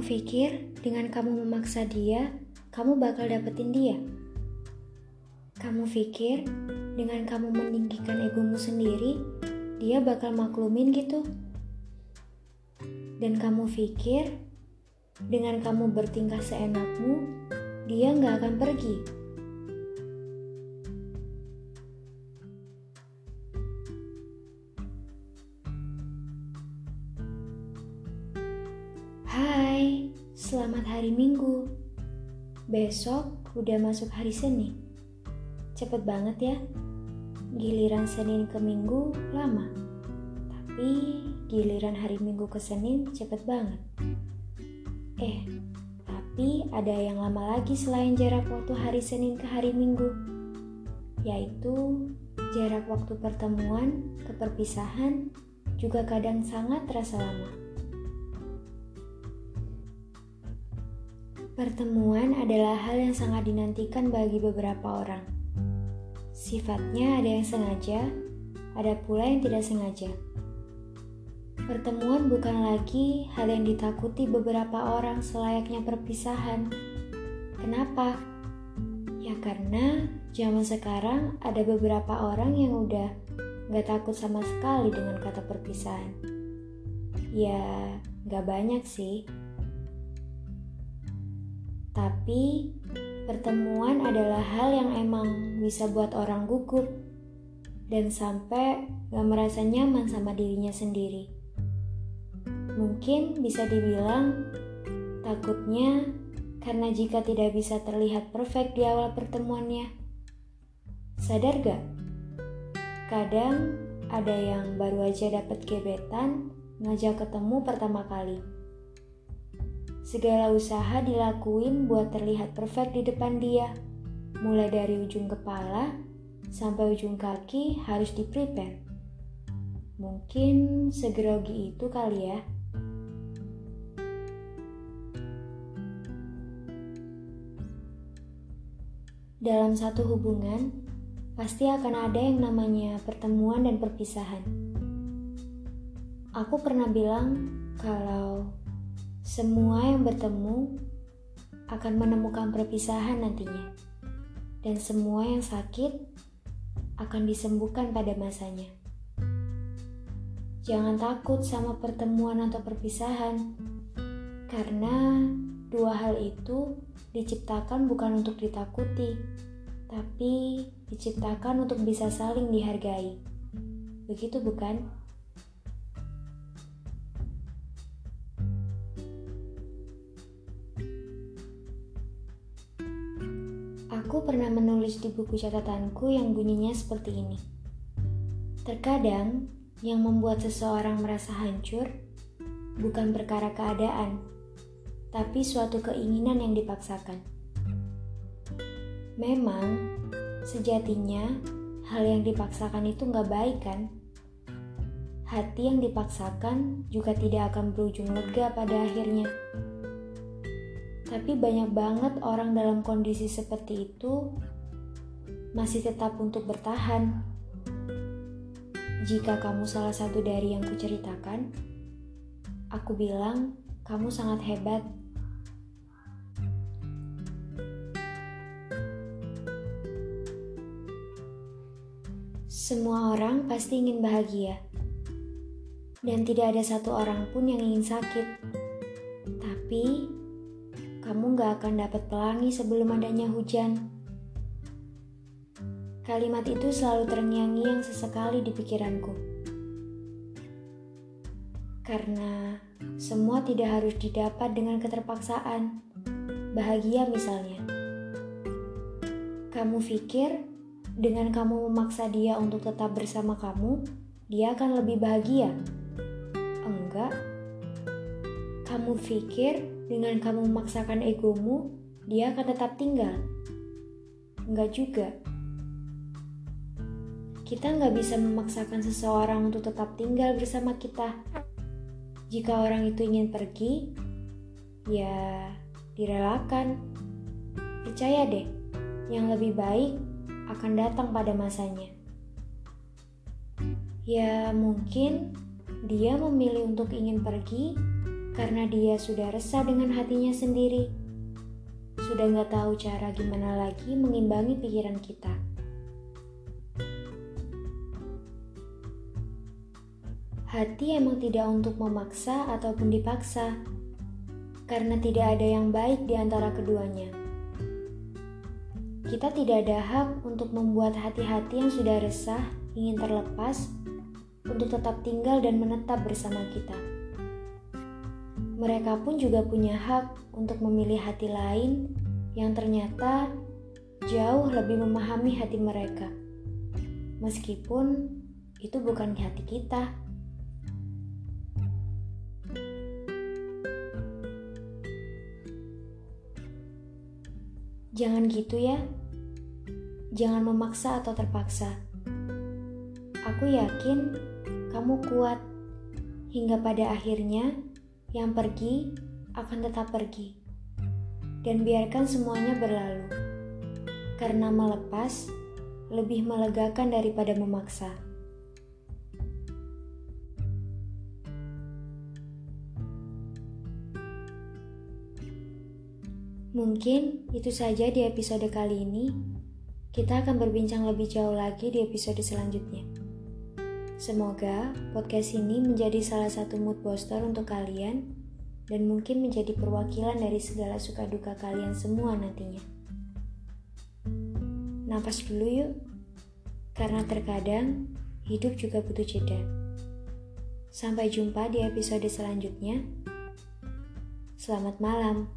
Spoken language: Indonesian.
pikir dengan kamu memaksa dia, kamu bakal dapetin dia? Kamu pikir dengan kamu meninggikan egomu sendiri, dia bakal maklumin gitu? Dan kamu pikir dengan kamu bertingkah seenakmu, dia nggak akan pergi? Selamat hari Minggu. Besok udah masuk hari Senin. Cepet banget ya. Giliran Senin ke Minggu lama. Tapi giliran hari Minggu ke Senin cepet banget. Eh, tapi ada yang lama lagi selain jarak waktu hari Senin ke hari Minggu. Yaitu jarak waktu pertemuan ke perpisahan juga kadang sangat terasa lama. Pertemuan adalah hal yang sangat dinantikan bagi beberapa orang. Sifatnya ada yang sengaja, ada pula yang tidak sengaja. Pertemuan bukan lagi hal yang ditakuti beberapa orang selayaknya perpisahan. Kenapa? Ya karena zaman sekarang ada beberapa orang yang udah gak takut sama sekali dengan kata perpisahan. Ya, gak banyak sih. Tapi pertemuan adalah hal yang emang bisa buat orang gugup dan sampai gak merasa nyaman sama dirinya sendiri. Mungkin bisa dibilang takutnya karena jika tidak bisa terlihat perfect di awal pertemuannya. Sadar gak? Kadang ada yang baru aja dapat gebetan ngajak ketemu pertama kali Segala usaha dilakuin buat terlihat perfect di depan dia. Mulai dari ujung kepala sampai ujung kaki harus di-prepare. Mungkin segerogi itu kali ya. Dalam satu hubungan, pasti akan ada yang namanya pertemuan dan perpisahan. Aku pernah bilang kalau semua yang bertemu akan menemukan perpisahan nantinya, dan semua yang sakit akan disembuhkan pada masanya. Jangan takut sama pertemuan atau perpisahan, karena dua hal itu diciptakan bukan untuk ditakuti, tapi diciptakan untuk bisa saling dihargai. Begitu, bukan? Aku pernah menulis di buku catatanku yang bunyinya seperti ini. Terkadang, yang membuat seseorang merasa hancur bukan perkara keadaan, tapi suatu keinginan yang dipaksakan. Memang, sejatinya hal yang dipaksakan itu nggak baik kan? Hati yang dipaksakan juga tidak akan berujung lega pada akhirnya. Tapi banyak banget orang dalam kondisi seperti itu masih tetap untuk bertahan. Jika kamu salah satu dari yang kuceritakan, aku bilang kamu sangat hebat. Semua orang pasti ingin bahagia, dan tidak ada satu orang pun yang ingin sakit. Tapi kamu gak akan dapat pelangi sebelum adanya hujan. Kalimat itu selalu terngiang-ngiang sesekali di pikiranku. Karena semua tidak harus didapat dengan keterpaksaan. Bahagia misalnya. Kamu pikir dengan kamu memaksa dia untuk tetap bersama kamu, dia akan lebih bahagia? Enggak. Kamu pikir dengan kamu memaksakan egomu, dia akan tetap tinggal. Enggak juga. Kita nggak bisa memaksakan seseorang untuk tetap tinggal bersama kita. Jika orang itu ingin pergi, ya direlakan. Percaya deh, yang lebih baik akan datang pada masanya. Ya, mungkin dia memilih untuk ingin pergi karena dia sudah resah dengan hatinya sendiri. Sudah nggak tahu cara gimana lagi mengimbangi pikiran kita. Hati emang tidak untuk memaksa ataupun dipaksa, karena tidak ada yang baik di antara keduanya. Kita tidak ada hak untuk membuat hati-hati yang sudah resah ingin terlepas untuk tetap tinggal dan menetap bersama kita mereka pun juga punya hak untuk memilih hati lain yang ternyata jauh lebih memahami hati mereka. Meskipun itu bukan hati kita. Jangan gitu ya. Jangan memaksa atau terpaksa. Aku yakin kamu kuat hingga pada akhirnya yang pergi akan tetap pergi. Dan biarkan semuanya berlalu. Karena melepas lebih melegakan daripada memaksa. Mungkin itu saja di episode kali ini. Kita akan berbincang lebih jauh lagi di episode selanjutnya. Semoga podcast ini menjadi salah satu mood booster untuk kalian dan mungkin menjadi perwakilan dari segala suka duka kalian semua nantinya. Napas dulu yuk, karena terkadang hidup juga butuh jeda. Sampai jumpa di episode selanjutnya. Selamat malam.